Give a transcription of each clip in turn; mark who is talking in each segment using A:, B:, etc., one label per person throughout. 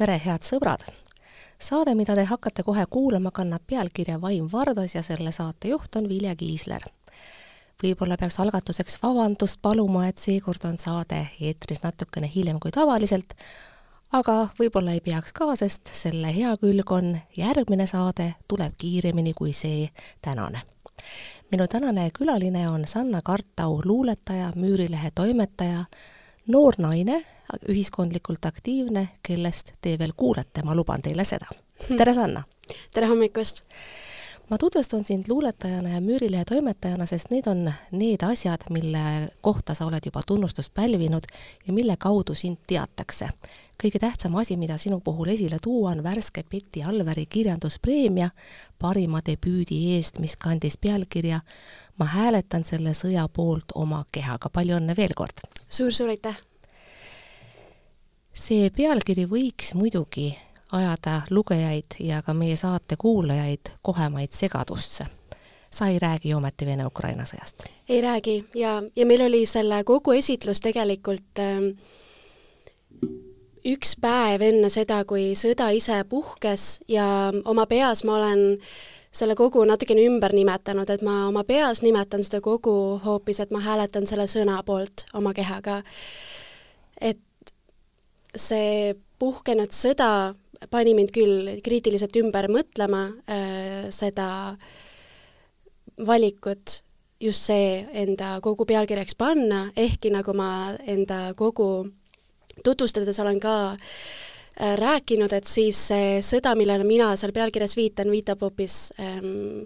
A: tere, head sõbrad! saade, mida te hakkate kohe kuulama, kannab pealkirja Vaim Vardas ja selle saatejuht on Vilja Kiisler. võib-olla peaks algatuseks vabandust paluma, et seekord on saade eetris natukene hiljem kui tavaliselt, aga võib-olla ei peaks ka, sest selle hea külg on, järgmine saade tuleb kiiremini kui see tänane. minu tänane külaline on Sanna Kartau, luuletaja, Müürilehe toimetaja, noor naine, ühiskondlikult aktiivne, kellest te veel kuulete, ma luban teile seda. Hmm. tere, Sanna!
B: tere hommikust!
A: ma tutvustan sind luuletajana ja Müürilehe toimetajana, sest need on need asjad, mille kohta sa oled juba tunnustust pälvinud ja mille kaudu sind teatakse. Kõige tähtsam asi, mida sinu puhul esile tuua, on värske Betty Alveri kirjanduspreemia parima debüüdi eest, mis kandis pealkirja Ma hääletan selle sõja poolt oma kehaga. palju õnne veel kord suur,!
B: suur-suur aitäh!
A: see pealkiri võiks muidugi ajada lugejaid ja ka meie saate kuulajaid kohemaid segadusse. sa ei räägi ometi Vene-Ukraina sõjast?
B: ei räägi ja, ja meil oli selle kogu esitlus tegelikult äh, üks päev enne seda, kui sõda ise puhkes ja oma peas ma olen selle kogu natukene ümber nimetanud, et ma oma peas nimetan seda kogu hoopis, et ma hääletan selle sõna poolt oma kehaga. et see puhkenud sõda pani mind küll kriitiliselt ümber mõtlema äh, seda valikut, just see enda kogu pealkirjaks panna, ehkki nagu ma enda kogu tutvustades olen ka äh, rääkinud, et siis see sõda, millele mina seal pealkirjas viitan, viitab hoopis ähm,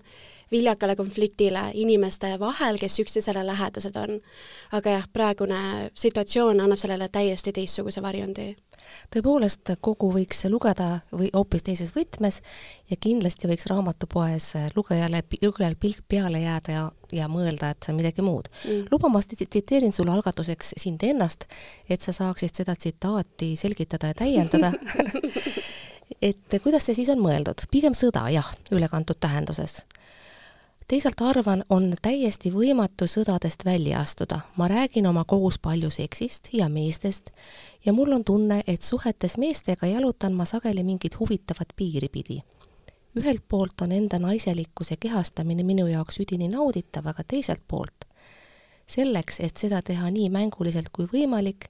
B: viljakale konfliktile inimeste vahel, kes üksteisele lähedased on. aga jah, praegune situatsioon annab sellele täiesti teistsuguse varjundi
A: tõepoolest, kogu võiks lugeda või hoopis teises võtmes ja kindlasti võiks raamatupoes lugejale, lugejal pilk peale jääda ja, ja mõelda, et see on midagi muud. Mm.. luba, ma tsiteerin sulle algatuseks sind ennast, et sa saaksid seda tsitaati selgitada ja täiendada. Et kuidas see siis on mõeldud, pigem sõda, jah, ülekantud tähenduses teisalt arvan, on täiesti võimatu sõdadest välja astuda. ma räägin oma kogus palju seksist ja meestest ja mul on tunne, et suhetes meestega jalutan ma sageli mingit huvitavat piiri pidi. ühelt poolt on enda naiselikkuse kehastamine minu jaoks üdini nauditav, aga teiselt poolt selleks, et seda teha nii mänguliselt kui võimalik,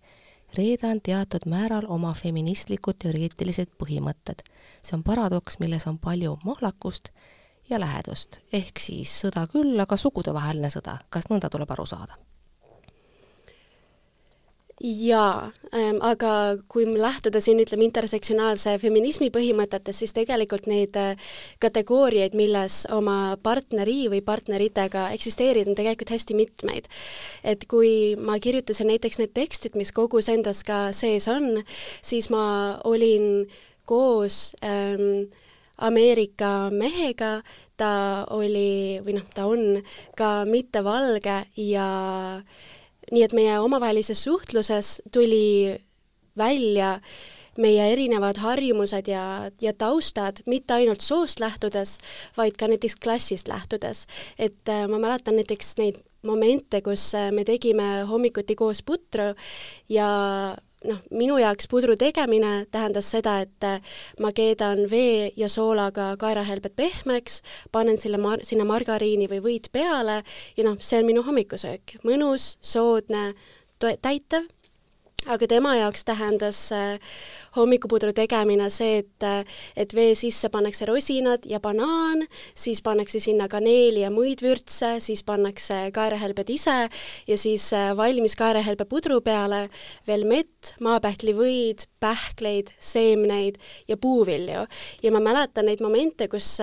A: reedan teatud määral oma feministlikud teoreetilised põhimõtted. see on paradoks, milles on palju mahlakust ja lähedust. ehk siis sõda küll, aga sugudevaheline sõda, kas nõnda tuleb aru saada?
B: jaa ähm,, aga kui lähtuda siin, ütleme, intersektsionaalse feminismi põhimõtetest, siis tegelikult neid äh, kategooriaid, milles oma partneri või partneritega eksisteerida, on tegelikult hästi mitmeid. et kui ma kirjutasin näiteks need tekstid, mis kogus endas ka sees on, siis ma olin koos ähm, Ameerika mehega, ta oli või noh, ta on ka mittevalge ja nii et meie omavahelises suhtluses tuli välja meie erinevad harjumused ja, ja taustad, mitte ainult soost lähtudes, vaid ka näiteks klassist lähtudes. et äh, ma mäletan näiteks neid momente, kus äh, me tegime hommikuti koos putru ja noh, minu jaoks pudru tegemine tähendas seda, et äh, ma keedan vee ja soolaga kaerahelbed pehmeks, panen selle mar-, sinna margariini või võit peale ja noh, see on minu hommikusöök. mõnus, soodne, täitev aga tema jaoks tähendas äh, hommikupudru tegemine see, et, äh, et vee sisse pannakse rosinad ja banaan, siis pannakse sinna kaneeli ja muid vürtse, siis pannakse kaerahelbed ise ja siis äh, valmis kaerahelbe pudru peale veel mett, maapähklivõid, pähkleid, seemneid ja puuvilju. ja ma mäletan neid momente, kus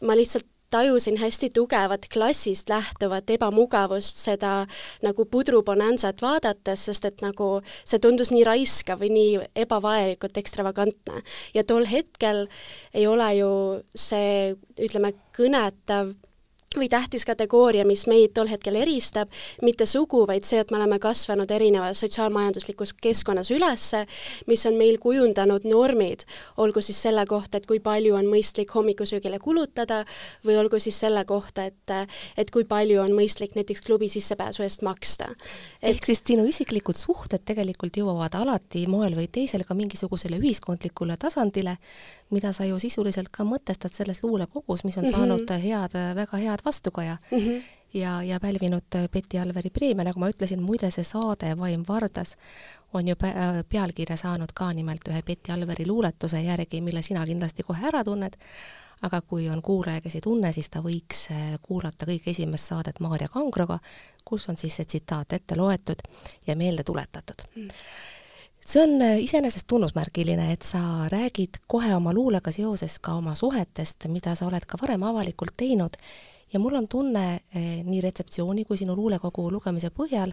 B: ma lihtsalt tajusin hästi tugevat klassist lähtuvat ebamugavust seda nagu pudrubonansat vaadates, sest et nagu see tundus nii raiskav või nii ebavajalikult ekstravagantne. ja tol hetkel ei ole ju see, ütleme, kõnetav või tähtis kategooria, mis meid tol hetkel eristab, mitte sugu, vaid see, et me oleme kasvanud erinevas sotsiaalmajanduslikus keskkonnas ülesse, mis on meil kujundanud normid, olgu siis selle kohta, et kui palju on mõistlik hommikusöögile kulutada, või olgu siis selle kohta, et et kui palju on mõistlik näiteks klubi sissepääsu eest maksta.
A: ehk siis sinu isiklikud suhted tegelikult jõuavad alati moel või teisel ka mingisugusele ühiskondlikule tasandile, mida sa ju sisuliselt ka mõtestad selles luulekogus, mis on mm -hmm. saanud head, väga head vastukaja mm. -hmm. ja, ja pälvinud Betty Alveri preemia, nagu ma ütlesin, muide see saade Vaim Vardas on ju pealkirja saanud ka nimelt ühe Betty Alveri luuletuse järgi, mille sina kindlasti kohe ära tunned, aga kui on kuulaja, kes ei tunne, siis ta võiks kuulata kõige esimest saadet Maarja Kangroga, kus on siis see tsitaat ette loetud ja meelde tuletatud mm see on äh, iseenesest tunnusmärgiline, et sa räägid kohe oma luulega seoses ka oma suhetest, mida sa oled ka varem avalikult teinud ja mul on tunne eh, nii retseptsiooni kui sinu luulekogu lugemise põhjal,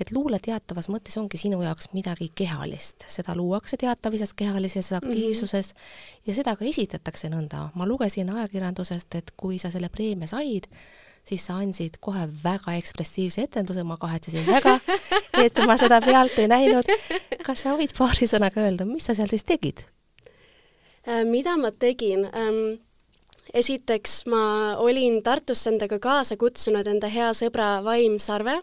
A: et luule teatavas mõttes ongi sinu jaoks midagi kehalist, seda luuakse teatavises kehalises aktiivsuses mm -hmm. ja seda ka esitatakse nõnda. ma lugesin ajakirjandusest, et kui sa selle preemia said, siis sa andsid kohe väga ekspressiivse etenduse, ma kahetsesin väga, et ma seda pealt ei näinud. kas sa võid paari sõnaga öelda, mis sa seal siis tegid?
B: Äh, mida ma tegin ähm,? esiteks ma olin Tartusse endaga kaasa kutsunud enda hea sõbra Vaim Sarve,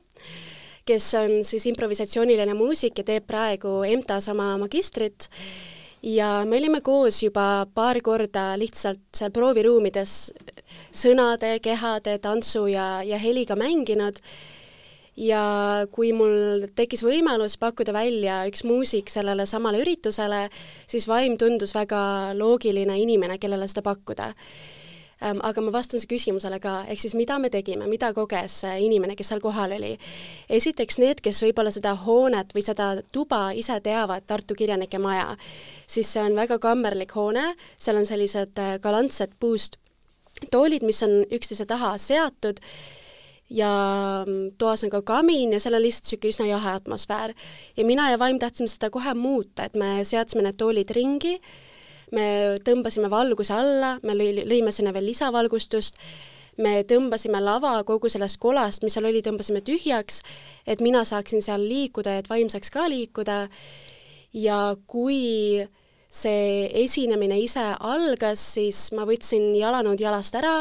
B: kes on siis improvisatsiooniline muusik ja teeb praegu EMTA-s oma magistrit ja me olime koos juba paar korda lihtsalt seal prooviruumides sõnade, kehade, tantsu ja, ja heliga mänginud ja kui mul tekkis võimalus pakkuda välja üks muusik sellele samale üritusele, siis Vaim tundus väga loogiline inimene, kellele seda pakkuda. Aga ma vastan su küsimusele ka, ehk siis mida me tegime, mida koges see inimene, kes seal kohal oli? esiteks need, kes võib-olla seda hoonet või seda tuba ise teavad, Tartu Kirjanike Maja, siis see on väga kammerlik hoone, seal on sellised äh, galantsed puust toolid, mis on üksteise taha seatud ja mm, toas on ka kamin ja seal on lihtsalt niisugune üsna jahe atmosfäär. ja mina ja Vaim tahtsime seda kohe muuta, et me seadsime need toolid ringi, me tõmbasime valguse alla, me lõi, lõime sinna veel lisavalgustust, me tõmbasime lava kogu sellest kolast, mis seal oli, tõmbasime tühjaks, et mina saaksin seal liikuda ja et Vaim saaks ka liikuda. Ja kui see esinemine ise algas, siis ma võtsin jalanõud jalast ära,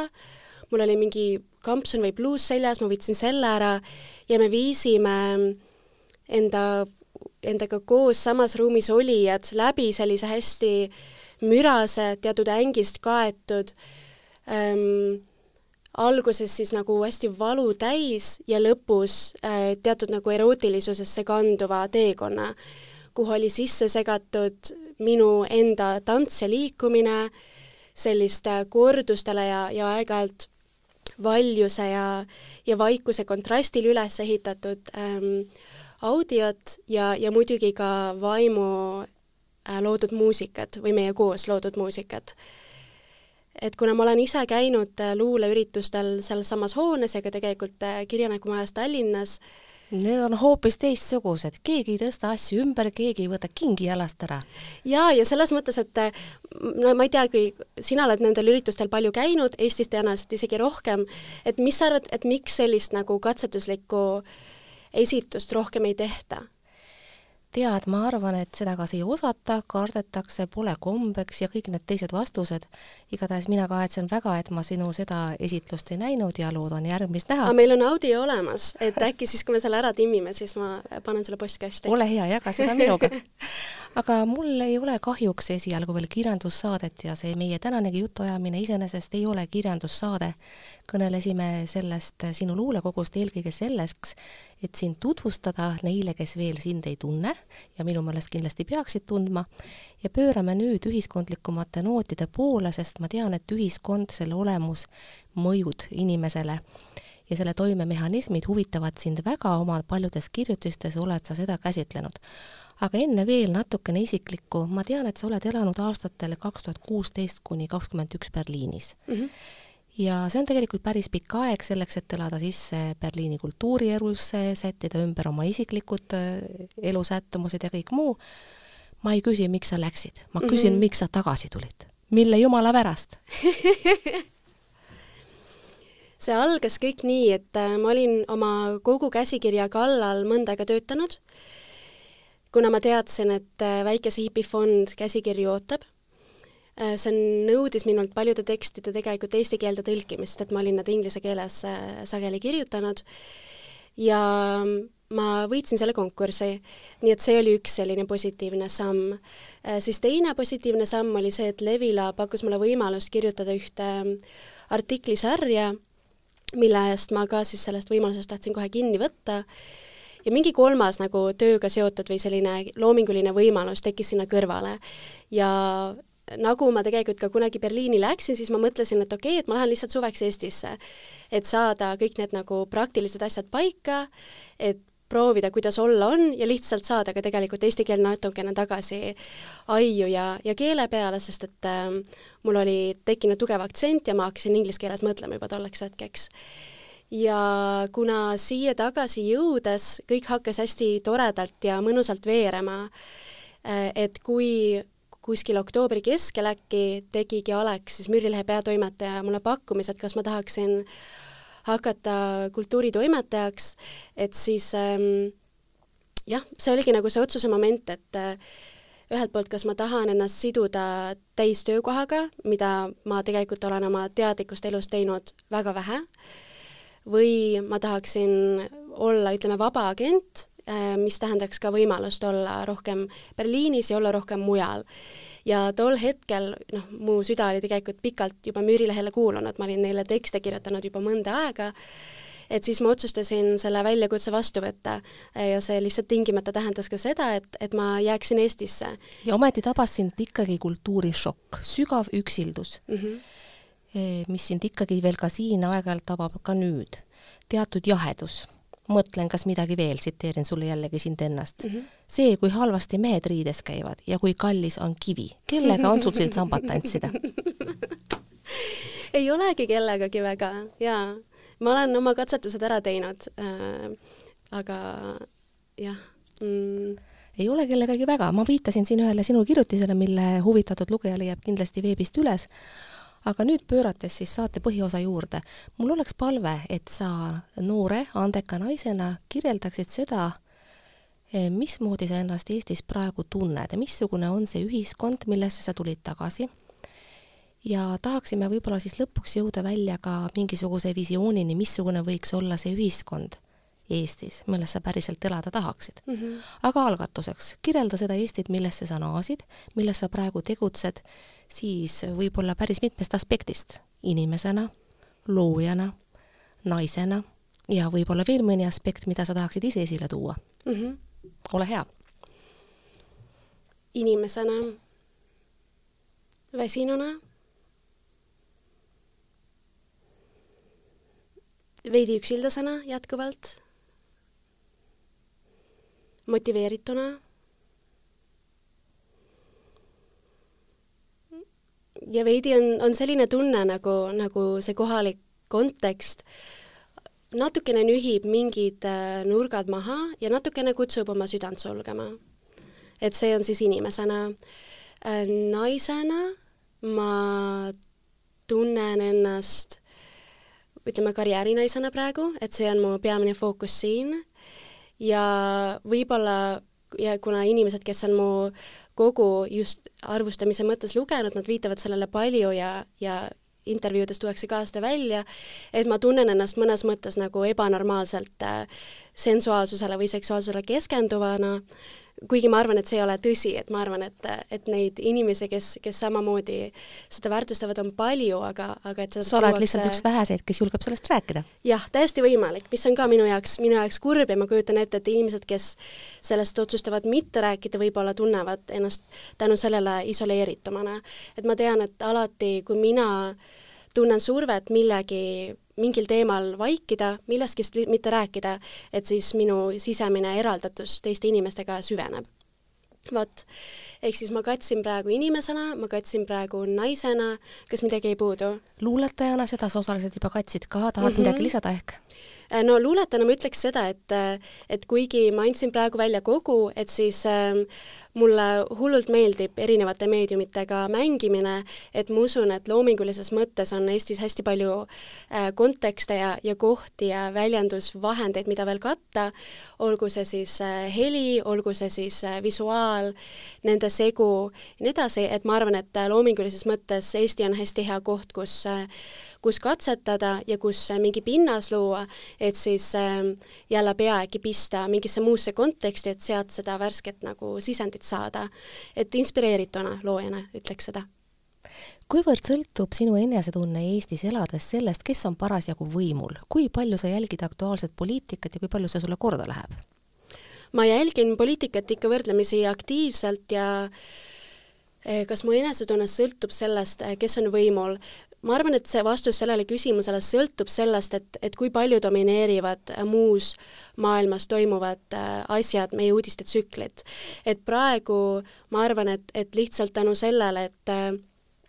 B: mul oli mingi kampsun või pluus seljas, ma võtsin selle ära ja me viisime enda, endaga koos samas ruumis olijad läbi sellise hästi mürase, teatud ängist kaetud ähm, alguses siis nagu hästi valutäis ja lõpus äh, teatud nagu erootilisusesse kanduva teekonna, kuhu oli sisse segatud minu enda tants ja liikumine, selliste kordustele ja, ja aeg-ajalt valjuse ja, ja vaikuse kontrastil üles ehitatud ähm, audiot ja, ja muidugi ka vaimu loodud muusikat või meie koos loodud muusikat. et kuna ma olen ise käinud äh, luuleüritustel sealsamas hoones ja ka tegelikult äh, Kirjaneku majas Tallinnas äh,,
A: Need on hoopis teistsugused, keegi ei tõsta asju ümber, keegi ei võta kingi jalast ära.
B: jaa, ja selles mõttes, et no ma ei tea, kui sina oled nendel üritustel palju käinud, Eestis tõenäoliselt isegi rohkem, et mis sa arvad, et miks sellist nagu katsetuslikku esitust rohkem ei tehta?
A: Tead, ma arvan, et seda kas ei osata, kardetakse, pole kombeks ja kõik need teised vastused. igatahes mina kahetsen väga, et ma sinu seda esitlust ei näinud ja loodan järgmist näha.
B: aga meil on audio olemas, et äkki siis, kui me selle ära timmime, siis ma panen selle postkasti.
A: ole hea, jaga seda minuga aga mul ei ole kahjuks esialgu veel kirjandussaadet ja see meie tänanegi jutuajamine iseenesest ei ole kirjandussaade. Kõnelesime sellest sinu luulekogust eelkõige selleks, et sind tutvustada neile, kes veel sind ei tunne ja minu meelest kindlasti peaksid tundma, ja pöörame nüüd ühiskondlikumate nootide poole, sest ma tean, et ühiskond, selle olemus, mõjud inimesele ja selle toimemehhanismid huvitavad sind väga, oma paljudes kirjutistes oled sa seda käsitlenud. aga enne veel natukene isiklikku, ma tean, et sa oled elanud aastatel kaks tuhat kuusteist kuni kakskümmend üks Berliinis mm. -hmm ja see on tegelikult päris pikk aeg selleks, et elada sisse Berliini kultuurielusse, sättida ümber oma isiklikud äh, elusättumused ja kõik muu. ma ei küsi, miks sa läksid, ma küsin mm, -hmm. miks sa tagasi tulid, mille jumala pärast
B: see algas kõik nii, et äh, ma olin oma kogu käsikirja kallal mõnda aega töötanud, kuna ma teadsin, et äh, väikese hipifond käsikirju ootab. Äh, see nõudis minult paljude tekstide tegelikult eesti keelde tõlkimist, et ma olin nad inglise keeles sageli kirjutanud ja ma võitsin selle konkursi, nii et see oli üks selline positiivne samm. siis teine positiivne samm oli see, et Levila pakkus mulle võimalust kirjutada ühte artiklisarja mille eest ma ka siis sellest võimalusest tahtsin kohe kinni võtta ja mingi kolmas nagu tööga seotud või selline loominguline võimalus tekkis sinna kõrvale. ja nagu ma tegelikult ka kunagi Berliini läksin, siis ma mõtlesin, et okei okay,, et ma lähen lihtsalt suveks Eestisse, et saada kõik need nagu praktilised asjad paika, et proovida, kuidas olla on ja lihtsalt saada ka tegelikult eesti keel natukene tagasi aiu ja, ja keele peale, sest et äh, mul oli tekkinud tugev aktsent ja ma hakkasin inglise keeles mõtlema juba tolleks hetkeks. ja kuna siia tagasi jõudes kõik hakkas hästi toredalt ja mõnusalt veerema äh,, et kui kuskil oktoobri keskel äkki tegigi Alex, siis Müürilehe peatoimetaja mulle pakkumise, et kas ma tahaksin hakata kultuuritoimetajaks, et siis ähm, jah, see oligi nagu see otsuse moment, et äh, ühelt poolt, kas ma tahan ennast siduda täistöökohaga, mida ma tegelikult olen oma teadlikust elust teinud väga vähe, või ma tahaksin olla, ütleme, vaba agent, mis tähendaks ka võimalust olla rohkem Berliinis ja olla rohkem mujal ja tol hetkel noh, mu süda oli tegelikult pikalt juba Müürilehele kuulunud, ma olin neile tekste kirjutanud juba mõnda aega, et siis ma otsustasin selle väljakutse vastu võtta ja see lihtsalt tingimata tähendas ka seda, et, et ma jääksin Eestisse.
A: ja ometi tabas sind ikkagi kultuurishokk, sügav üksildus mm, -hmm. mis sind ikkagi veel ka siin aeg-ajalt tabab ka nüüd. teatud jahedus mõtlen, kas midagi veel, tsiteerin sulle jällegi sind ennast. Mm. -hmm. see, kui halvasti mehed riides käivad ja kui kallis on kivi, kellega on sul siin sambat tantsida?
B: Ei olegi kellegagi väga jaa, ma olen oma katsetused ära teinud äh,, aga jah
A: mm. Ei ole kellegagi väga, ma viitasin siin ühele sinu kirjutisele, mille huvitatud lugeja leiab kindlasti veebist üles, aga nüüd pöörates siis saate põhiosa juurde, mul oleks palve, et sa noore andeka naisena kirjeldaksid seda, eh, mismoodi sa ennast Eestis praegu tunned ja missugune on see ühiskond, millesse sa tulid tagasi. ja tahaksime võib-olla siis lõpuks jõuda välja ka mingisuguse visioonini, missugune võiks olla see ühiskond Eestis, milles sa päriselt elada tahaksid mm. -hmm. aga algatuseks, kirjelda seda Eestit, millesse sa naasid, milles sa praegu tegutsed, siis võib-olla päris mitmest aspektist, inimesena, loojana, naisena ja võib-olla veel mõni aspekt, mida sa tahaksid ise esile tuua mm. -hmm. ole hea.
B: inimesena, väsinuna, veidi üksildasena jätkuvalt motiveerituna. ja veidi on, on selline tunne nagu, nagu see kohalik kontekst natukene nühib mingid äh, nurgad maha ja natukene kutsub oma südant sulgema. et see on siis inimesena. Äh, naisena ma tunnen ennast ütleme karjäärinaisena praegu, et see on mu peamine fookus siin ja võib-olla ja kuna inimesed, kes on mu kogu just arvustamise mõttes lugenud, nad viitavad sellele palju ja, ja intervjuudes tuuakse ka seda välja, et ma tunnen ennast mõnes mõttes nagu ebanormaalselt äh, sensuaalsusele või seksuaalsusele keskenduvana kuigi ma arvan, et see ei ole tõsi, et ma arvan, et, et neid inimesi, kes, kes samamoodi seda väärtustavad, on palju, aga, aga et
A: sa oled lihtsalt üks väheseid, kes julgeb sellest rääkida?
B: jah, täiesti võimalik, mis on ka minu jaoks, minu jaoks kurb ja ma kujutan ette, et inimesed, kes sellest otsustavad mitte rääkida, võib-olla tunnevad ennast tänu sellele isoleeritumana. et ma tean, et alati, kui mina tunnen survet millegi mingil teemal vaikida, millestki mitte rääkida, et siis minu sisemine eraldatus teiste inimestega süveneb. vot, ehk siis ma katsin praegu inimesena, ma katsin praegu naisena, kas midagi jäi puudu?
A: luuletajana, seda sa osaliselt juba katsid ka, tahad mm -hmm. midagi lisada ehk?
B: No luuletajana ma ütleks seda, et, et kuigi ma andsin praegu välja kogu, et siis äh, mulle hullult meeldib erinevate meediumitega mängimine, et ma usun, et loomingulises mõttes on Eestis hästi palju äh, kontekste ja, ja kohti ja väljendusvahendeid, mida veel katta, olgu see siis äh, heli, olgu see siis äh, visuaal, nende segu ja nii edasi, et ma arvan, et loomingulises mõttes Eesti on hästi hea koht, kus kus katsetada ja kus mingi pinnas luua, et siis jälle pea äkki pista mingisse muusse konteksti, et sealt seda värsket nagu sisendit saada. et inspireerituna loojana ütleks seda
A: kuivõrd sõltub sinu enesetunne Eestis elades sellest, kes on parasjagu võimul, kui palju sa jälgid aktuaalset poliitikat ja kui palju see sulle korda läheb?
B: ma jälgin poliitikat ikka võrdlemisi aktiivselt ja eh, kas mu enesetunne sõltub sellest, eh, kes on võimul, ma arvan, et see vastus sellele küsimusele sõltub sellest, et, et kui palju domineerivad muus maailmas toimuvad äh, asjad, meie uudistetsüklid. et praegu ma arvan, et, et lihtsalt tänu sellele, et äh,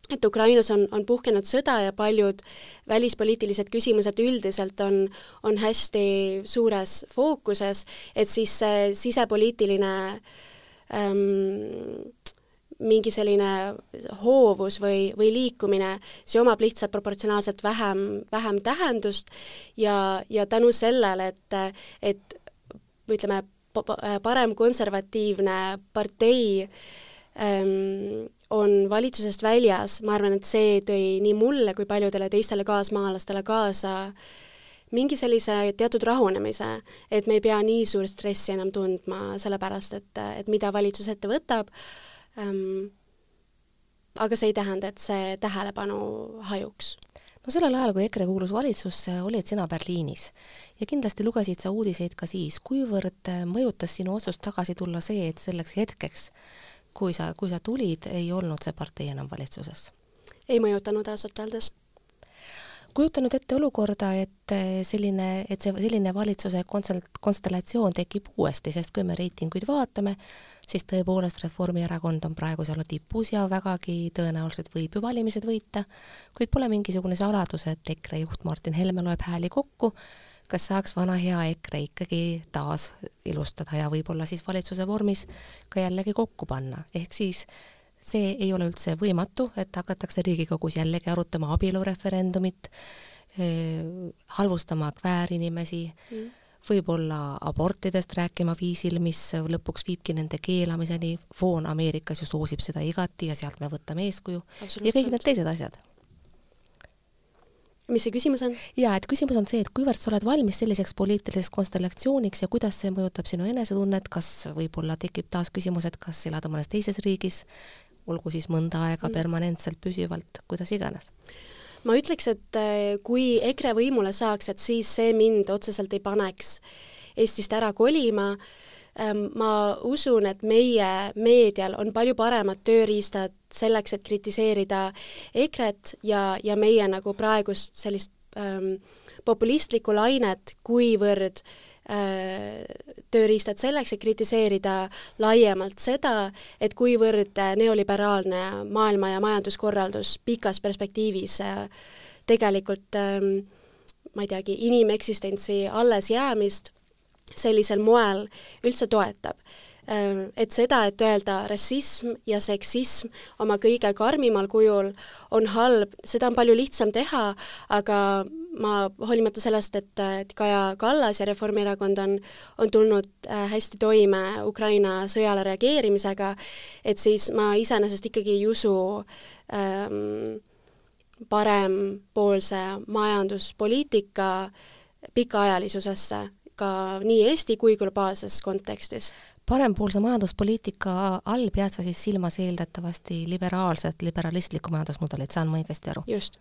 B: et Ukrainas on, on puhkenud sõda ja paljud välispoliitilised küsimused üldiselt on, on hästi suures fookuses, et siis see sisepoliitiline ähm, mingi selline hoovus või, või liikumine, see omab lihtsalt proportsionaalselt vähem, vähem tähendust ja, ja tänu sellele, et, et ütleme, parem konservatiivne partei ähm, on valitsusest väljas, ma arvan, et see tõi nii mulle kui paljudele teistele kaasmaalastele kaasa mingi sellise teatud rahunemise, et me ei pea nii suurt stressi enam tundma, sellepärast et, et mida valitsus ette võtab ähm,. aga see ei tähenda, et see tähelepanu hajuks
A: no sellel ajal, kui EKRE kuulus valitsusse, olid sina Berliinis ja kindlasti lugesid sa uudiseid ka siis, kuivõrd mõjutas sinu otsust tagasi tulla see, et selleks hetkeks, kui sa, kui sa tulid, ei olnud see partei enam valitsuses?
B: ei mõjutanud ausalt öeldes
A: kujuta nüüd ette olukorda, et selline, et see selline valitsuse konstellatsioon tekib uuesti, sest kui me reitinguid vaatame, siis tõepoolest Reformierakond on praegu seal tipus ja vägagi tõenäoliselt võib ju valimised võita, kuid pole mingisugune saladus, et EKRE juht Martin Helme loeb hääli kokku, kas saaks vana hea EKRE ikkagi taas ilustada ja võib-olla siis valitsuse vormis ka jällegi kokku panna, ehk siis see ei ole üldse võimatu, et hakatakse Riigikogus jällegi arutama abielureferendumit, halvustama kväärinimesi mm võib-olla abortidest rääkima viisil, mis lõpuks viibki nende keelamiseni, foon Ameerikas ju soosib seda igati ja sealt me võtame eeskuju ja kõik need teised asjad.
B: mis see küsimus on?
A: jaa, et küsimus on see, et kuivõrd sa oled valmis selliseks poliitiliseks konstellatsiooniks ja kuidas see mõjutab sinu enesetunnet, kas võib-olla tekib taas küsimus, et kas elada mõnes teises riigis, olgu siis mõnda aega mm. permanentselt, püsivalt, kuidas iganes
B: ma ütleks, et äh, kui EKRE võimule saaks, et siis see mind otseselt ei paneks Eestist ära kolima, ähm, ma usun, et meie meedial on palju paremad tööriistad selleks, et kritiseerida EKRE-t ja, ja meie nagu praegust sellist ähm, populistlikku lainet, kuivõrd äh, Äh, tööriistad selleks, et kritiseerida laiemalt seda, et kuivõrd neoliberaalne maailma- ja majanduskorraldus pikas perspektiivis äh, tegelikult ähm, ma ei teagi, inimeksistentsi allesjäämist sellisel moel üldse toetab. Äh, et seda, et öelda rassism ja seksism oma kõige karmimal kujul on halb, seda on palju lihtsam teha, aga ma hoolimata sellest, et, et Kaja Kallas ja Reformierakond on, on tulnud äh, hästi toime Ukraina sõjale reageerimisega, et siis ma iseenesest ikkagi ei usu ähm, parempoolse majanduspoliitika pikaajalisusesse ka nii Eesti kui globaalses kontekstis
A: parempoolse majanduspoliitika all pead sa siis silmas eeldatavasti liberaalset, liberalistlikku majandusmudelit, saan ma õigesti aru?
B: just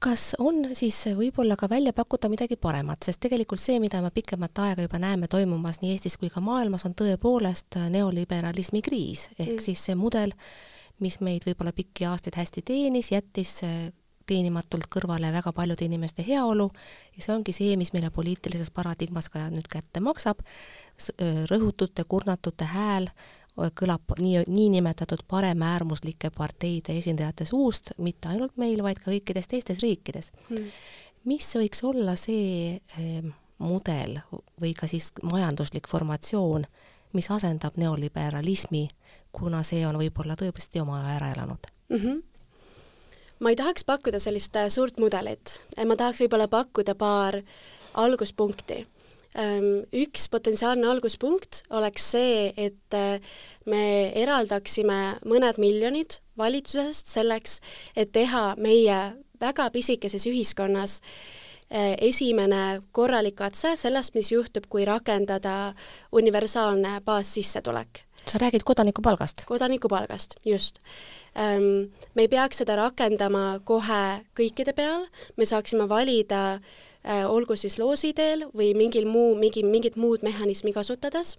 A: kas on siis võib-olla ka välja pakkuda midagi paremat, sest tegelikult see, mida me pikemat aega juba näeme toimumas nii Eestis kui ka maailmas, on tõepoolest neoliberalismi kriis, ehk mm. siis see mudel, mis meid võib-olla pikki aastaid hästi teenis, jättis teenimatult kõrvale väga paljude inimeste heaolu. Ja see ongi see, mis meile poliitilises paradigmas ka nüüd kätte maksab, rõhutute, kurnatute hääl kõlab nii, niinimetatud paremäärmuslike parteide esindajate suust, mitte ainult meil, vaid ka kõikides teistes riikides. Mm.. mis võiks olla see eh, mudel või ka siis majanduslik formatsioon, mis asendab neoliberalismi, kuna see on võib-olla tõesti oma aja ära elanud? Mm? -hmm
B: ma ei tahaks pakkuda sellist äh, suurt mudelit, ma tahaks võib-olla pakkuda paar alguspunkti üks potentsiaalne alguspunkt oleks see, et äh, me eraldaksime mõned miljonid valitsusest selleks, et teha meie väga pisikeses ühiskonnas äh, esimene korralik katse sellest, mis juhtub, kui rakendada universaalne baassissetulek.
A: sa räägid kodanikupalgast?
B: kodanikupalgast, just. Me ei peaks seda rakendama kohe kõikide peal, me saaksime valida olgu siis loosi teel või mingil muu, mingi, mingit muud mehhanismi kasutades,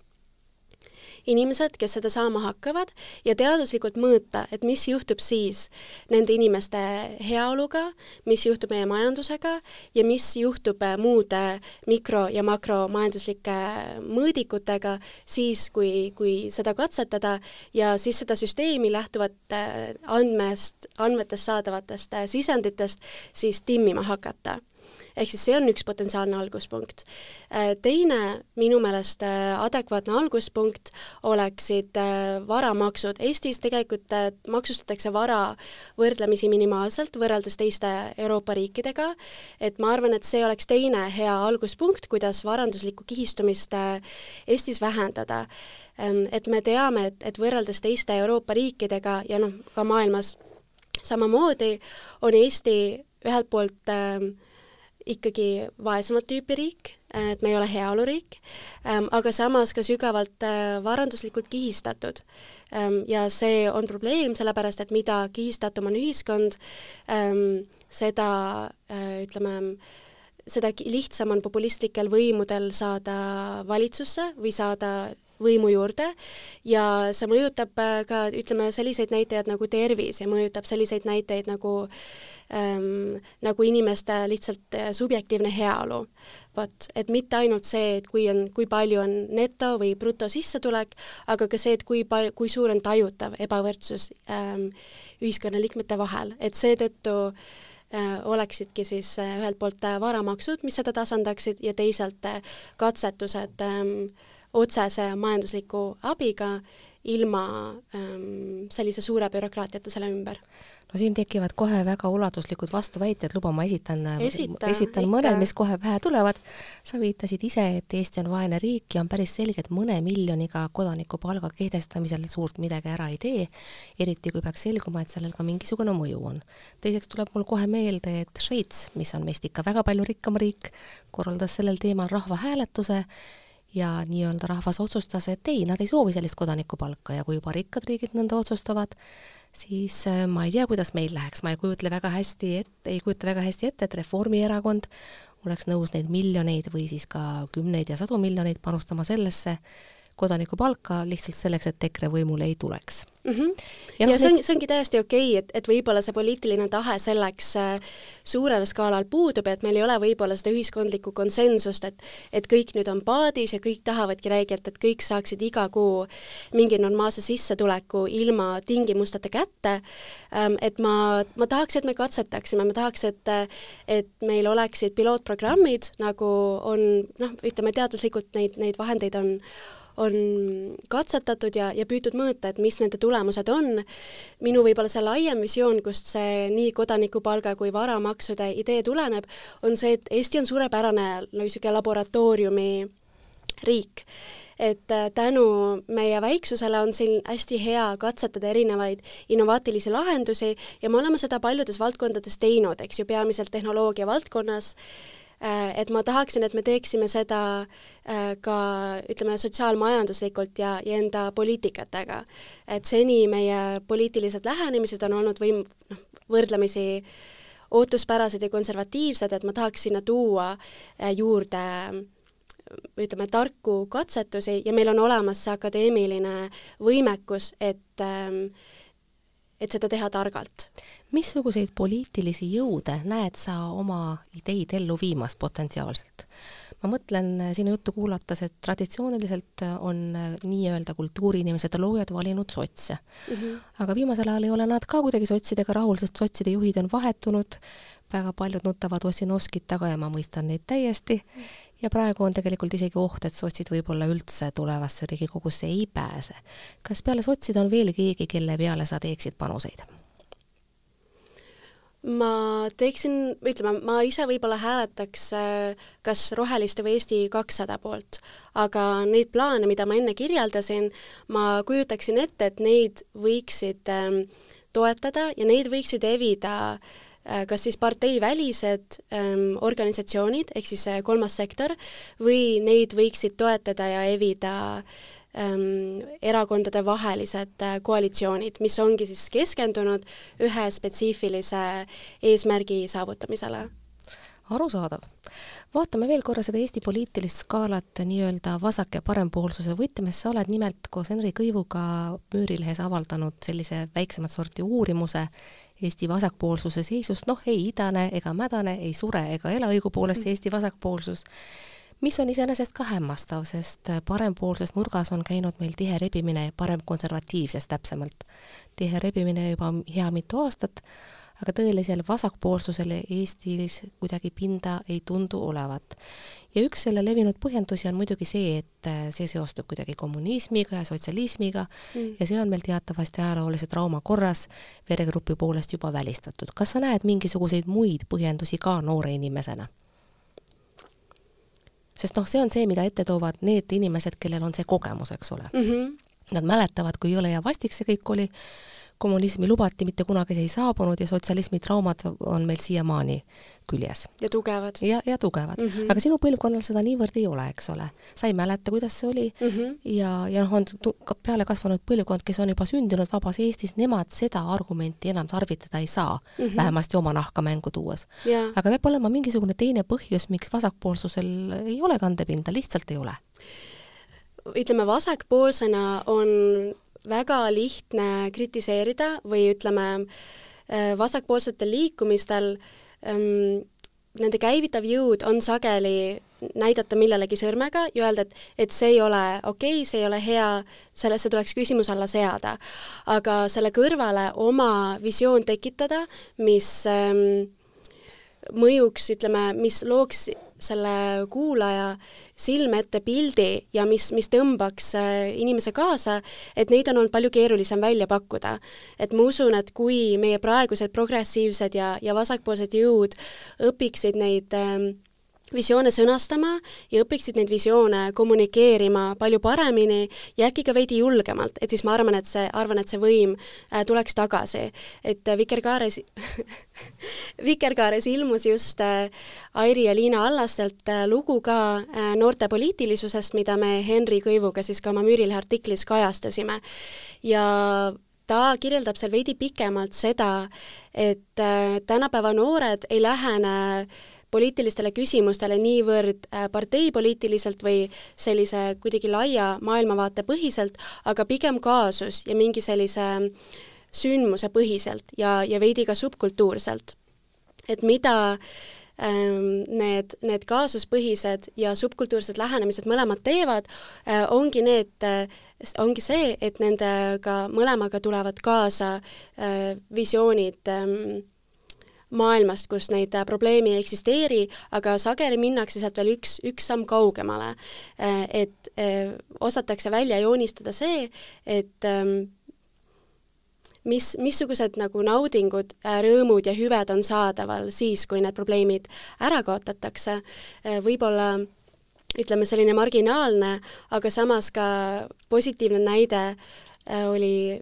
B: inimesed, kes seda saama hakkavad ja teaduslikult mõõta, et mis juhtub siis nende inimeste heaoluga, mis juhtub meie majandusega ja mis juhtub äh, muude mikro- ja makromajanduslike mõõdikutega siis, kui, kui seda katsetada ja siis seda süsteemi lähtuvalt äh, andmest, andmetest saadavatest sisenditest siis timmima hakata ehk siis see on üks potentsiaalne alguspunkt. Äh, teine minu meelest äh, adekvaatne alguspunkt oleksid äh, varamaksud. Eestis tegelikult maksustatakse vara võrdlemisi minimaalselt võrreldes teiste Euroopa riikidega, et ma arvan, et see oleks teine hea alguspunkt, kuidas varanduslikku kihistumist Eestis vähendada. Ähm, et me teame, et, et võrreldes teiste Euroopa riikidega ja noh, ka maailmas samamoodi on Eesti ühelt poolt äh, ikkagi vaesemat tüüpi riik, et me ei ole heaoluriik, ähm, aga samas ka sügavalt äh, varanduslikult kihistatud. Ähm, ja see on probleem, sellepärast et mida kihistatum on ühiskond, ähm, seda äh, ütleme, seda lihtsam on populistlikel võimudel saada valitsusse või saada võimu juurde ja see mõjutab äh, ka ütleme, selliseid näitajaid nagu tervis ja mõjutab selliseid näiteid nagu ähm, nagu inimeste lihtsalt äh, subjektiivne heaolu. vot, et mitte ainult see, et kui on, kui palju on neto või brutosissetulek, aga ka see, et kui pal-, kui suur on tajutav ebavõrdsus ähm, ühiskonnaliikmete vahel, et seetõttu äh, oleksidki siis äh, ühelt poolt äh, varamaksud, mis seda tasandaksid, ja teisalt äh, katsetused ähm, otsese majandusliku abiga ilma ähm, sellise suure bürokraatiata selle ümber.
A: no siin tekivad kohe väga ulatuslikud vastuväited, luba ma esitan, esitan mõned, mis kohe pähe tulevad. sa viitasid ise, et Eesti on vaene riik ja on päris selge, et mõne miljoniga kodanikupalga kehtestamisel suurt midagi ära ei tee, eriti kui peaks selguma, et sellel ka mingisugune mõju on. teiseks tuleb mul kohe meelde, et Šveits, mis on meist ikka väga palju rikkam riik, korraldas sellel teemal rahvahääletuse ja nii-öelda rahvas otsustas, et ei, nad ei soovi sellist kodanikupalka ja kui juba rikkad riigid nõnda otsustavad, siis äh, ma ei tea, kuidas meil läheks, ma ei kujutle väga hästi ette, ei kujuta väga hästi ette, et Reformierakond oleks nõus neid miljoneid või siis ka kümneid ja sadu miljoneid panustama sellesse, kodanikupalka lihtsalt selleks, et EKRE võimule ei tuleks
B: mm. -hmm. ja, no, ja see on, see ongi täiesti okei okay,, et, et võib-olla see poliitiline tahe selleks äh, suurel skaalal puudub ja et meil ei ole võib-olla seda ühiskondlikku konsensust, et et kõik nüüd on paadis ja kõik tahavadki räigelt, et kõik saaksid iga kuu mingi normaalse sissetuleku ilma tingimusteta kätte ähm,, et ma, ma tahaks, et me katsetaksime, ma tahaks, et et meil oleksid pilootprogrammid, nagu on noh, ütleme teaduslikult neid, neid vahendeid on on katsetatud ja, ja püütud mõõta, et mis nende tulemused on. minu võib-olla see laiem visioon, kust see nii kodanikupalga kui varamaksude idee tuleneb, on see, et Eesti on suurepärane no niisugune laboratooriumi riik et äh, tänu meie väiksusele on siin hästi hea katsetada erinevaid innovaatilisi lahendusi ja me oleme seda paljudes valdkondades teinud, eks ju, peamiselt tehnoloogia valdkonnas et ma tahaksin, et me teeksime seda äh, ka ütleme, sotsiaalmajanduslikult ja, ja enda poliitikatega. et seni meie poliitilised lähenemised on olnud võim-, noh, võrdlemisi ootuspärased ja konservatiivsed, et ma tahaks sinna tuua äh, juurde ütleme, tarku katsetusi ja meil on olemas see akadeemiline võimekus, et ähm, et seda teha targalt.
A: missuguseid poliitilisi jõude näed sa oma ideid ellu viimas potentsiaalselt? ma mõtlen sinu juttu kuulates, et traditsiooniliselt on nii-öelda kultuuriinimesed ja loojad valinud sotse mm. -hmm. aga viimasel ajal ei ole nad ka kuidagi sotsidega rahul, sest sotside juhid on vahetunud, väga paljud nutavad Ossinovskit taga ja ma mõistan neid täiesti, ja praegu on tegelikult isegi oht, et sotsid võib-olla üldse tulevasse Riigikogusse ei pääse. kas peale sotside on veel keegi, kelle peale sa teeksid panuseid?
B: ma teeksin, ütleme, ma ise võib-olla hääletaks äh, kas Roheliste või Eesti kakssada poolt, aga neid plaane, mida ma enne kirjeldasin, ma kujutaksin ette, et neid võiksid ähm, toetada ja neid võiksid evida äh, kas siis parteivälised ähm, organisatsioonid, ehk siis äh, kolmas sektor, või neid võiksid toetada ja evida äh, ähm, erakondadevahelised äh, koalitsioonid, mis ongi siis keskendunud ühe spetsiifilise eesmärgi saavutamisele.
A: arusaadav. vaatame veel korra seda Eesti poliitilist skaalat nii-öelda vasak- ja parempoolsuse võtmes, sa oled nimelt koos Henri Kõivuga Müürilehes avaldanud sellise väiksemat sorti uurimuse Eesti vasakpoolsuse seisust, noh, ei idane ega mädane, ei sure ega ela õigupoolest Eesti vasakpoolsus. Mis on iseenesest ka hämmastav, sest parempoolses nurgas on käinud meil tihe rebimine, paremkonservatiivses täpsemalt, tihe rebimine juba hea mitu aastat, aga tõelisel vasakpoolsusel Eestis kuidagi pinda ei tundu olevat. Ja üks selle levinud põhjendusi on muidugi see, et see seostub kuidagi kommunismiga ja sotsialismiga mm. ja see on meil teatavasti ajaloolise trauma korras veregrupi poolest juba välistatud. kas sa näed mingisuguseid muid põhjendusi ka noore inimesena? sest noh, see on see, mida ette toovad need inimesed, kellel on see kogemus, eks ole mm. -hmm. Nad mäletavad, kui jõle ja vastik see kõik oli kommunismi lubati, mitte kunagi see ei saabunud ja sotsialismi traumad on meil siiamaani küljes.
B: ja tugevad.
A: ja, ja tugevad mm. -hmm. aga sinu põlvkonnal seda niivõrd ei ole, eks ole. sa ei mäleta, kuidas see oli mm -hmm. ja, ja noh, on ka peale kasvanud põlvkond, kes on juba sündinud vabas Eestis, nemad seda argumenti enam tarvitada ei saa mm, -hmm. vähemasti oma nahka mängu tuues
B: yeah..
A: aga peab olema mingisugune teine põhjus, miks vasakpoolsusel ei ole kandepinda, lihtsalt ei ole
B: ütleme, vasakpoolsena on väga lihtne kritiseerida või ütleme, äh, vasakpoolsetel liikumistel ähm, nende käivitav jõud on sageli näidata millelegi sõrmega ja öelda, et, et see ei ole okei okay,, see ei ole hea, sellesse tuleks küsimuse alla seada. aga selle kõrvale oma visioon tekitada, mis ähm, mõjuks, ütleme, mis looks selle kuulaja silme ette pildi ja mis, mis tõmbaks äh, inimese kaasa, et neid on olnud palju keerulisem välja pakkuda. et ma usun, et kui meie praegused progressiivsed ja, ja vasakpoolsed jõud õpiksid neid äh, visioone sõnastama ja õpiksid neid visioone kommunikeerima palju paremini ja äkki ka veidi julgemalt, et siis ma arvan, et see, arvan, et see võim äh, tuleks tagasi. et äh, Vikerkaares Vikerkaares ilmus just äh, Airi ja Liina Allastelt äh, lugu ka äh, noorte poliitilisusest, mida me Henri Kõivuga siis ka oma Müürilehe artiklis kajastasime. ja ta kirjeldab seal veidi pikemalt seda, et äh, tänapäeva noored ei lähene äh, poliitilistele küsimustele niivõrd äh, parteipoliitiliselt või sellise kuidagi laia maailmavaate põhiselt, aga pigem kaasus ja mingi sellise sündmuse põhiselt ja, ja veidi ka subkultuurselt. et mida ähm, need, need kaasuspõhised ja subkultuursed lähenemised mõlemad teevad, äh, ongi need, äh, ongi see, et nendega mõlemaga tulevad kaasa visioonid ähm, maailmast, kus neid äh, probleeme ei eksisteeri, aga sageli minnakse sealt veel üks, üks samm kaugemale. Äh, et äh, osatakse välja joonistada see, et ähm, mis, missugused nagu naudingud, rõõmud ja hüved on saadaval siis, kui need probleemid ära kaotatakse, võib-olla ütleme, selline marginaalne, aga samas ka positiivne näide oli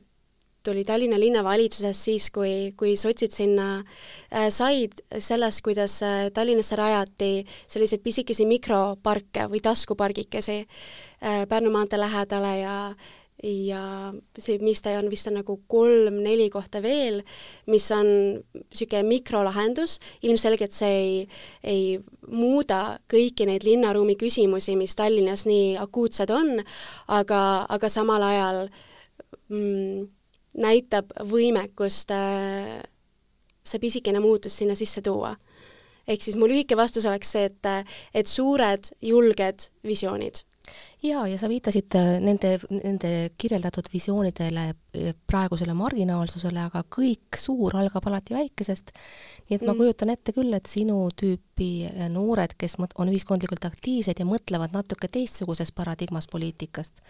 B: tuli Tallinna linnavalitsuses siis, kui, kui sotsid sinna äh, said, sellest, kuidas äh, Tallinnasse rajati selliseid pisikesi mikroparke või taskupargikesi äh, Pärnu maantee lähedale ja ja see, mis ta on, vist on nagu kolm-neli kohta veel, mis on niisugune mikrolahendus, ilmselgelt see ei, ei muuda kõiki neid linnaruumi küsimusi, mis Tallinnas nii akuutsed on, aga, aga samal ajal mm, näitab võimekust äh, see pisikene muutus sinna sisse tuua. ehk siis mu lühike vastus oleks see, et, et suured julged visioonid
A: jaa, ja sa viitasid äh, nende, nende kirjeldatud visioonidele, äh, praegusele marginaalsusele, aga kõik suur algab alati väikesest, nii et mm. ma kujutan ette küll, et sinu tüüpi äh, noored, kes on ühiskondlikult aktiivsed ja mõtlevad natuke teistsuguses paradigmas poliitikast,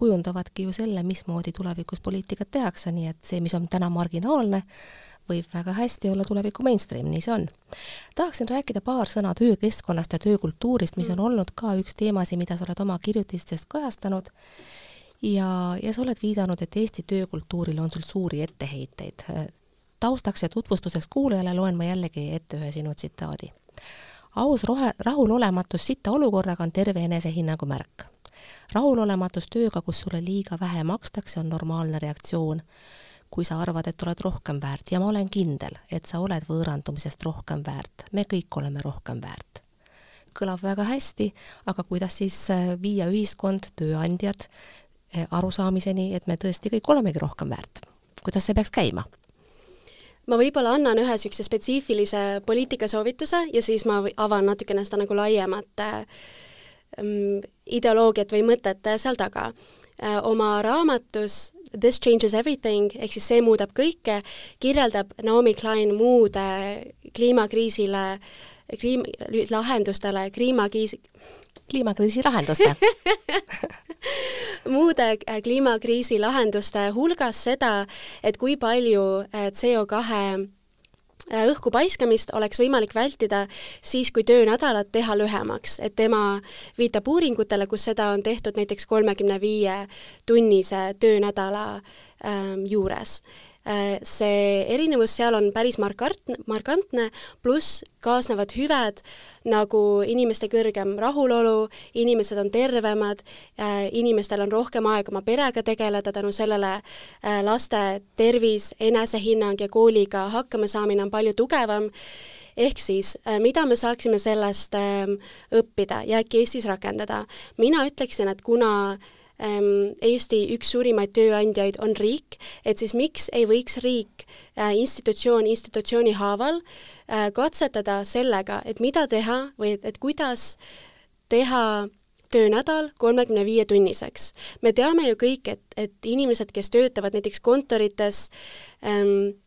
A: kujundavadki ju selle, mismoodi tulevikus poliitikat tehakse, nii et see, mis on täna marginaalne, võib väga hästi olla tuleviku mainstream, nii see on. tahaksin rääkida paar sõna töökeskkonnast ja töökultuurist, mis on olnud ka üks teemasid, mida sa oled oma kirjutistes kajastanud ja, ja sa oled viidanud, et Eesti töökultuurile on sul suuri etteheiteid. taustaks ja tutvustuseks kuulajale loen ma jällegi ette ühe sinu tsitaadi. aus rohe, rahulolematus sitta olukorraga on terve enesehinnangu märk. Rahulolematus tööga, kus sulle liiga vähe makstakse, on normaalne reaktsioon kui sa arvad, et oled rohkem väärt ja ma olen kindel, et sa oled võõrandumisest rohkem väärt. me kõik oleme rohkem väärt. kõlab väga hästi, aga kuidas siis äh, viia ühiskond, tööandjad äh, arusaamiseni, et me tõesti kõik olemegi rohkem väärt? kuidas see peaks käima?
B: ma võib-olla annan ühe niisuguse spetsiifilise poliitikasoovituse ja siis ma avan natukene seda nagu laiemat äh, ideoloogiat või mõtet seal taga. oma raamatus This changes everything ehk siis see muudab kõike, kirjeldab Naomi Klein muude kliimakriisile, kliim-, lahendustele, kliimakriisi
A: kliimakriisi lahenduste
B: muude äh, kliimakriisi lahenduste hulgas seda, et kui palju äh, CO kahe Äh, õhku paiskamist oleks võimalik vältida siis, kui töönädalat teha lühemaks, et tema viitab uuringutele, kus seda on tehtud näiteks kolmekümne viie tunnise töönädala ähm, juures. Äh, see erinevus seal on päris markant, markantne, pluss kaasnevad hüved nagu inimeste kõrgem rahulolu, inimesed on tervemad, äh, inimestel on rohkem aega oma perega tegeleda, tänu sellele äh, laste tervis, enesehinnang ja kooliga hakkamasaamine on palju tugevam ehk siis, mida me saaksime sellest ähm, õppida ja äkki Eestis rakendada? mina ütleksin, et kuna äh, Eesti üks suurimaid tööandjaid on riik, et siis miks ei võiks riik äh, institutsioon institutsiooni haaval äh, katsetada sellega, et mida teha või et, et kuidas teha töönädal kolmekümne viie tunniseks. me teame ju kõik, et, et inimesed, kes töötavad näiteks kontorites ähm,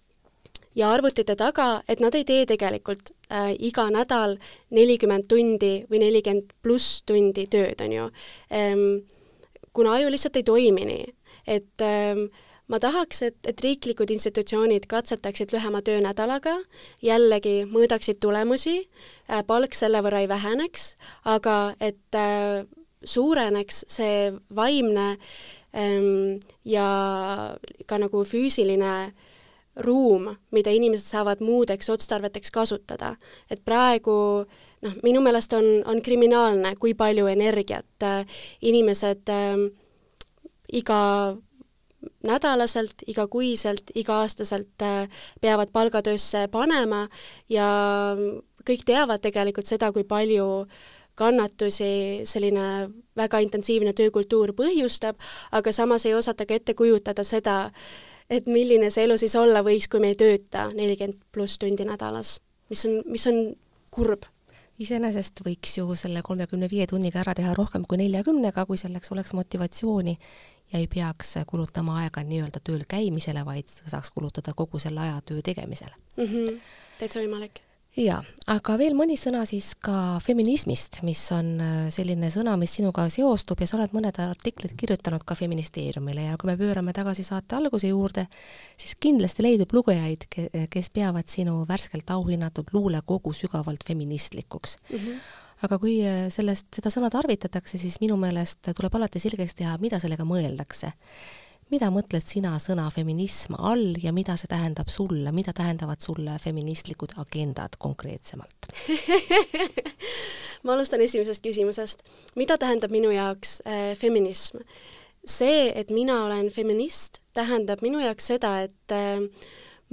B: ja arvutite taga, et nad ei tee tegelikult äh, iga nädal nelikümmend tundi või nelikümmend pluss tundi tööd, on ju ähm, kuna aju lihtsalt ei toimi nii, et ähm, ma tahaks, et, et riiklikud institutsioonid katsetaksid lühema töönädalaga, jällegi mõõdaksid tulemusi äh,, palk selle võrra ei väheneks, aga et äh, suureneks see vaimne ähm, ja ka nagu füüsiline ruum, mida inimesed saavad muudeks otstarveteks kasutada. et praegu äh, noh, minu meelest on, on kriminaalne, kui palju energiat äh, inimesed äh, iga nädalaselt, igakuiselt, iga-aastaselt äh, peavad palgatöösse panema ja kõik teavad tegelikult seda, kui palju kannatusi selline väga intensiivne töökultuur põhjustab, aga samas ei osata ka ette kujutada seda, et milline see elu siis olla võiks, kui me ei tööta nelikümmend pluss tundi nädalas, mis on, mis on kurb
A: iseenesest võiks ju selle kolmekümne viie tunniga ära teha rohkem kui neljakümnega, kui selleks oleks motivatsiooni ja ei peaks kulutama aega nii-öelda tööl käimisele, vaid saaks kulutada kogu selle aja töö tegemisele
B: mm. -hmm. täitsa võimalik
A: jaa, aga veel mõni sõna siis ka feminismist, mis on äh, selline sõna, mis sinuga seostub ja sa oled mõned artiklid kirjutanud ka Feministeeriumile ja kui me pöörame tagasi saate alguse juurde, siis kindlasti leidub lugejaid, kes peavad sinu värskelt auhinnatud luulekogu sügavalt feministlikuks mm. -hmm aga kui äh, sellest, seda sõna tarvitatakse, siis minu meelest tuleb alati selgeks teha, mida sellega mõeldakse mida mõtled sina sõna feminism all ja mida see tähendab sulle, mida tähendavad sulle feministlikud agendad konkreetsemalt
B: ma alustan esimesest küsimusest. mida tähendab minu jaoks äh, feminism? see, et mina olen feminist, tähendab minu jaoks seda, et äh,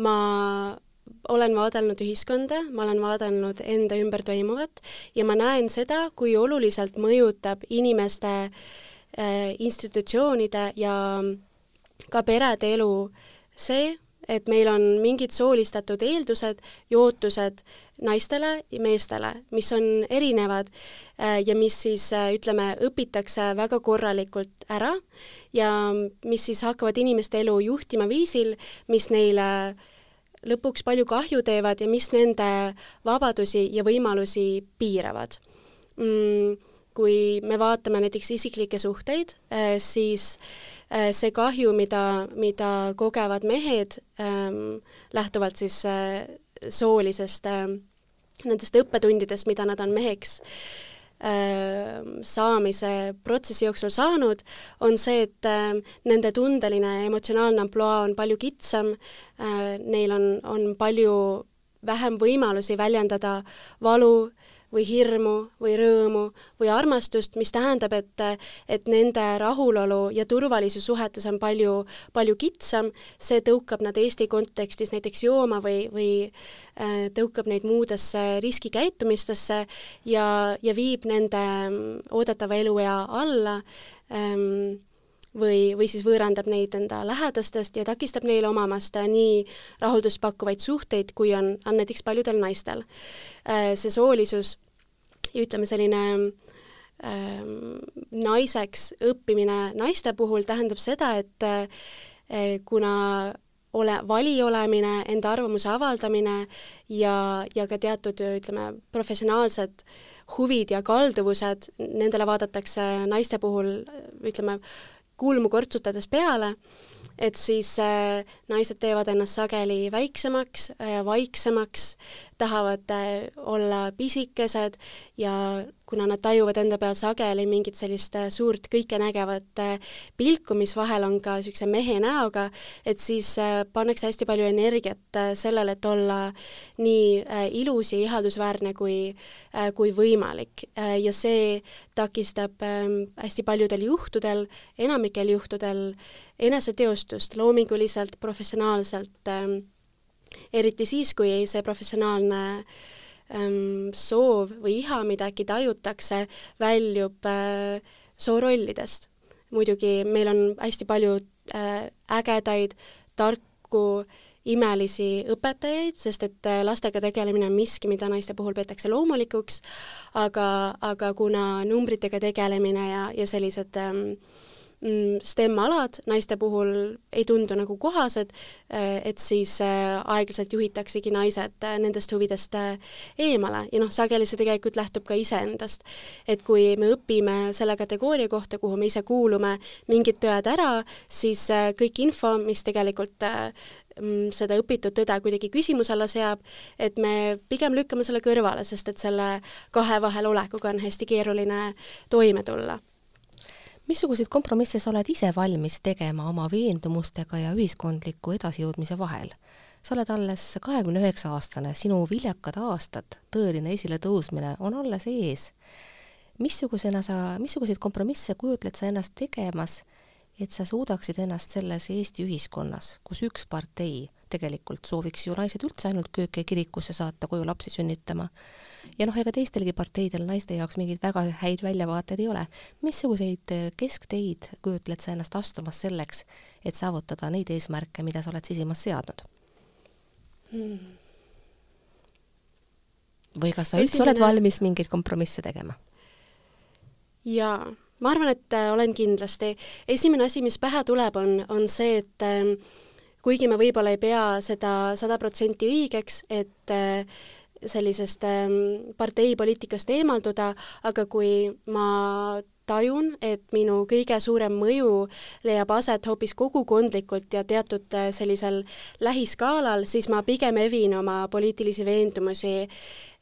B: ma olen vaadelnud ühiskonda, ma olen vaadelnud enda ümber toimuvat ja ma näen seda, kui oluliselt mõjutab inimeste äh, institutsioonide ja ka perede elu see, et meil on mingid soolistatud eeldused ja ootused naistele ja meestele, mis on erinevad äh, ja mis siis äh, ütleme, õpitakse väga korralikult ära ja mis siis hakkavad inimeste elu juhtima viisil, mis neile lõpuks palju kahju teevad ja mis nende vabadusi ja võimalusi piiravad mm,. kui me vaatame näiteks isiklikke suhteid, äh, siis Äh, see kahju, mida, mida kogevad mehed ähm, lähtuvalt siis äh, soolisest äh, nendest õppetundidest, mida nad on meheks äh, saamise protsessi jooksul saanud, on see, et äh, nende tundeline emotsionaalne ampluaa on palju kitsam äh,, neil on, on palju vähem võimalusi väljendada valu, või hirmu või rõõmu või armastust, mis tähendab, et, et nende rahulolu ja turvalisus suhetes on palju, palju kitsam, see tõukab nad Eesti kontekstis näiteks jooma või, või äh, tõukab neid muudesse riskikäitumistesse ja, ja viib nende mm, oodatava eluea alla. Ähm, või, või siis võõrandab neid enda lähedastest ja takistab neil omamast nii rahuldust pakkuvaid suhteid, kui on, on näiteks paljudel naistel. Äh, see soolisus ja ütleme, selline ähm, naiseks õppimine naiste puhul tähendab seda, et äh, kuna ole, vali olemine, enda arvamuse avaldamine ja, ja ka teatud, ütleme, professionaalsed huvid ja kalduvused, nendele vaadatakse naiste puhul, ütleme, kulmu kortsutades peale, et siis äh, naised teevad ennast sageli väiksemaks äh, vaiksemaks, tahavad äh, olla pisikesed ja kuna nad tajuvad enda peal sageli mingit sellist äh, suurt kõikenägevat äh, pilku, mis vahel on ka niisuguse mehe näoga, et siis pannakse hästi palju energiat sellele, et olla nii ilus ja ihaldusväärne kui, kui võimalik. ja see takistab ähm, hästi paljudel juhtudel, enamikel juhtudel eneseteostust loominguliselt, professionaalselt, ähm, eriti siis, kui see professionaalne äh, ähm, soov või iha, mida äkki tajutakse, väljub äh, soorollidest. muidugi meil on hästi palju äh, ägedaid, tarku, imelisi õpetajaid, sest et äh, lastega tegelemine on miski, mida naiste puhul peetakse loomulikuks, aga, aga kuna numbritega tegelemine ja, ja sellised ähm, STEM-alad naiste puhul ei tundu nagu kohased, äh, et siis äh, aeglaselt juhitaksegi naised äh, nendest huvidest eemale ja noh, sageli see tegelikult lähtub ka iseendast. et kui me õpime selle kategooria kohta, kuhu me ise kuulume, mingid tõed ära, siis kõik info, mis tegelikult mm, seda õpitud tõde kuidagi küsimuse alla seab, et me pigem lükkame selle kõrvale, sest et selle kahe vahel olekuga on hästi keeruline toime tulla
A: missuguseid kompromisse sa oled ise valmis tegema oma veendumustega ja ühiskondliku edasijõudmise vahel? sa oled alles kahekümne üheksa aastane, sinu viljakad aastad, tõeline esiletõusmine on alles ees. missugusena sa, missuguseid kompromisse kujutled sa ennast tegemas, et sa suudaksid ennast selles Eesti ühiskonnas, kus üks partei tegelikult sooviks ju naised üldse ainult kööke kirikusse saata koju lapsi sünnitama, ja noh, ega teistelgi parteidel naiste jaoks mingeid väga häid väljavaateid ei ole. missuguseid äh, keskteid kujutled sa ennast astumas selleks, et saavutada neid eesmärke, mida sa oled sisimas seadnud hmm.? või kas sa üldse Esimene... oled valmis mingeid kompromisse tegema?
B: jaa, ma arvan, et äh, olen kindlasti. esimene asi, mis pähe tuleb, on, on see, et äh, kuigi me võib-olla ei pea seda sada protsenti õigeks, et äh, sellisest ähm, parteipoliitikast eemalduda, aga kui ma tajun, et minu kõige suurem mõju leiab aset hoopis kogukondlikult ja teatud äh, sellisel lähiskaalal, siis ma pigem evin oma poliitilisi veendumusi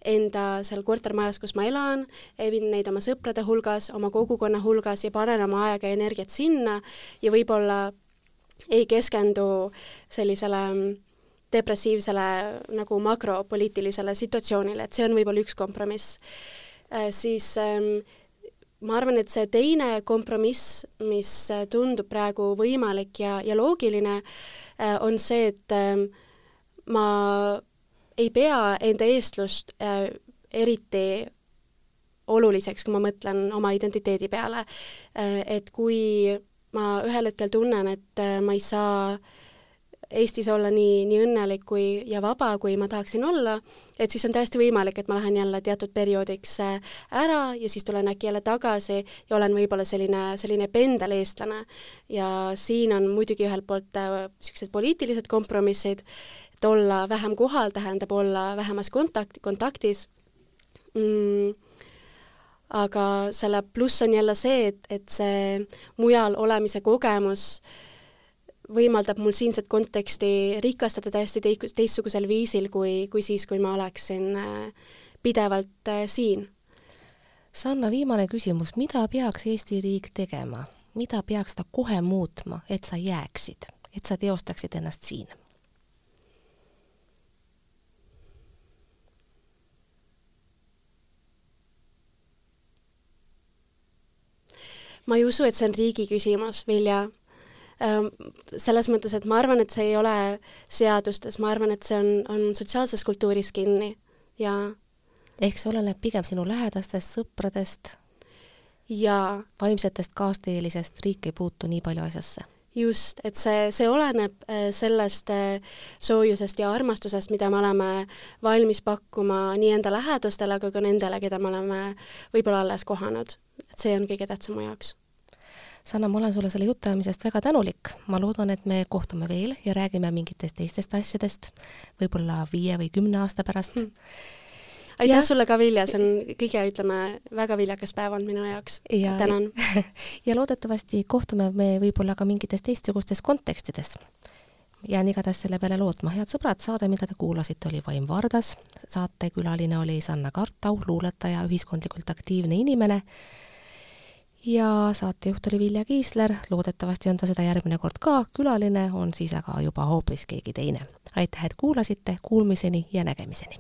B: enda seal kortermajas, kus ma elan, evin neid oma sõprade hulgas, oma kogukonna hulgas ja panen oma aega ja energiat sinna ja võib-olla ei keskendu sellisele depressiivsele nagu makropoliitilisele situatsioonile, et see on võib-olla üks kompromiss äh,. siis ähm, ma arvan, et see teine kompromiss, mis tundub praegu võimalik ja, ja loogiline äh,, on see, et äh, ma ei pea enda eestlust äh, eriti oluliseks, kui ma mõtlen oma identiteedi peale äh,. et kui ma ühel hetkel tunnen, et äh, ma ei saa Eestis olla nii, nii õnnelik kui, ja vaba, kui ma tahaksin olla, et siis on täiesti võimalik, et ma lähen jälle teatud perioodiks äh, ära ja siis tulen äkki jälle tagasi ja olen võib-olla selline, selline pendeleestlane. ja siin on muidugi ühelt poolt niisugused poliitilised kompromissid, et olla vähem kohal tähendab olla vähemas kontakt, kontaktis mm, aga selle pluss on jälle see, et, et see mujal olemise kogemus võimaldab mul siinset konteksti rikastada täiesti teistsugusel viisil, kui, kui siis, kui ma oleksin äh, pidevalt äh, siin.
A: Sanna, viimane küsimus, mida peaks Eesti riik tegema, mida peaks ta kohe muutma, et sa jääksid, et sa teostaksid ennast siin?
B: Ma ei usu, et see on riigi küsimus, Vilja. Ehm, selles mõttes, et ma arvan, et see ei ole seadustes, ma arvan, et see on, on sotsiaalses kultuuris kinni ja
A: ehk see oleneb pigem sinu lähedastest, sõpradest
B: ja
A: vaimsetest kaasteelisest, riik ei puutu nii palju asjasse
B: just, et see, see oleneb äh, sellest äh, soojusest ja armastusest, mida me oleme valmis pakkuma nii enda lähedastele, aga ka nendele, keda me oleme võib-olla alles kohanud. Et see on kõige tähtsam mu jaoks.
A: Sanna, ma olen sulle selle jutuajamisest väga tänulik. ma loodan, et me kohtume veel ja räägime mingitest teistest asjadest, võib-olla viie või kümne aasta pärast hmm
B: aitäh sulle ka, Vilja, see on kõige, ütleme, väga viljakas päev olnud minu jaoks. tänan
A: ja loodetavasti kohtume me võib-olla ka mingites teistsugustes kontekstides. jään igatahes selle peale lootma. head sõbrad, saade, mida te kuulasite, oli Vaim Vardas, saatekülaline oli Sanna Kartau, luuletaja, ühiskondlikult aktiivne inimene ja saatejuht oli Vilja Kiisler, loodetavasti on ta seda järgmine kord ka, külaline on siis aga juba hoopis keegi teine. aitäh, et kuulasite, kuulmiseni ja nägemiseni!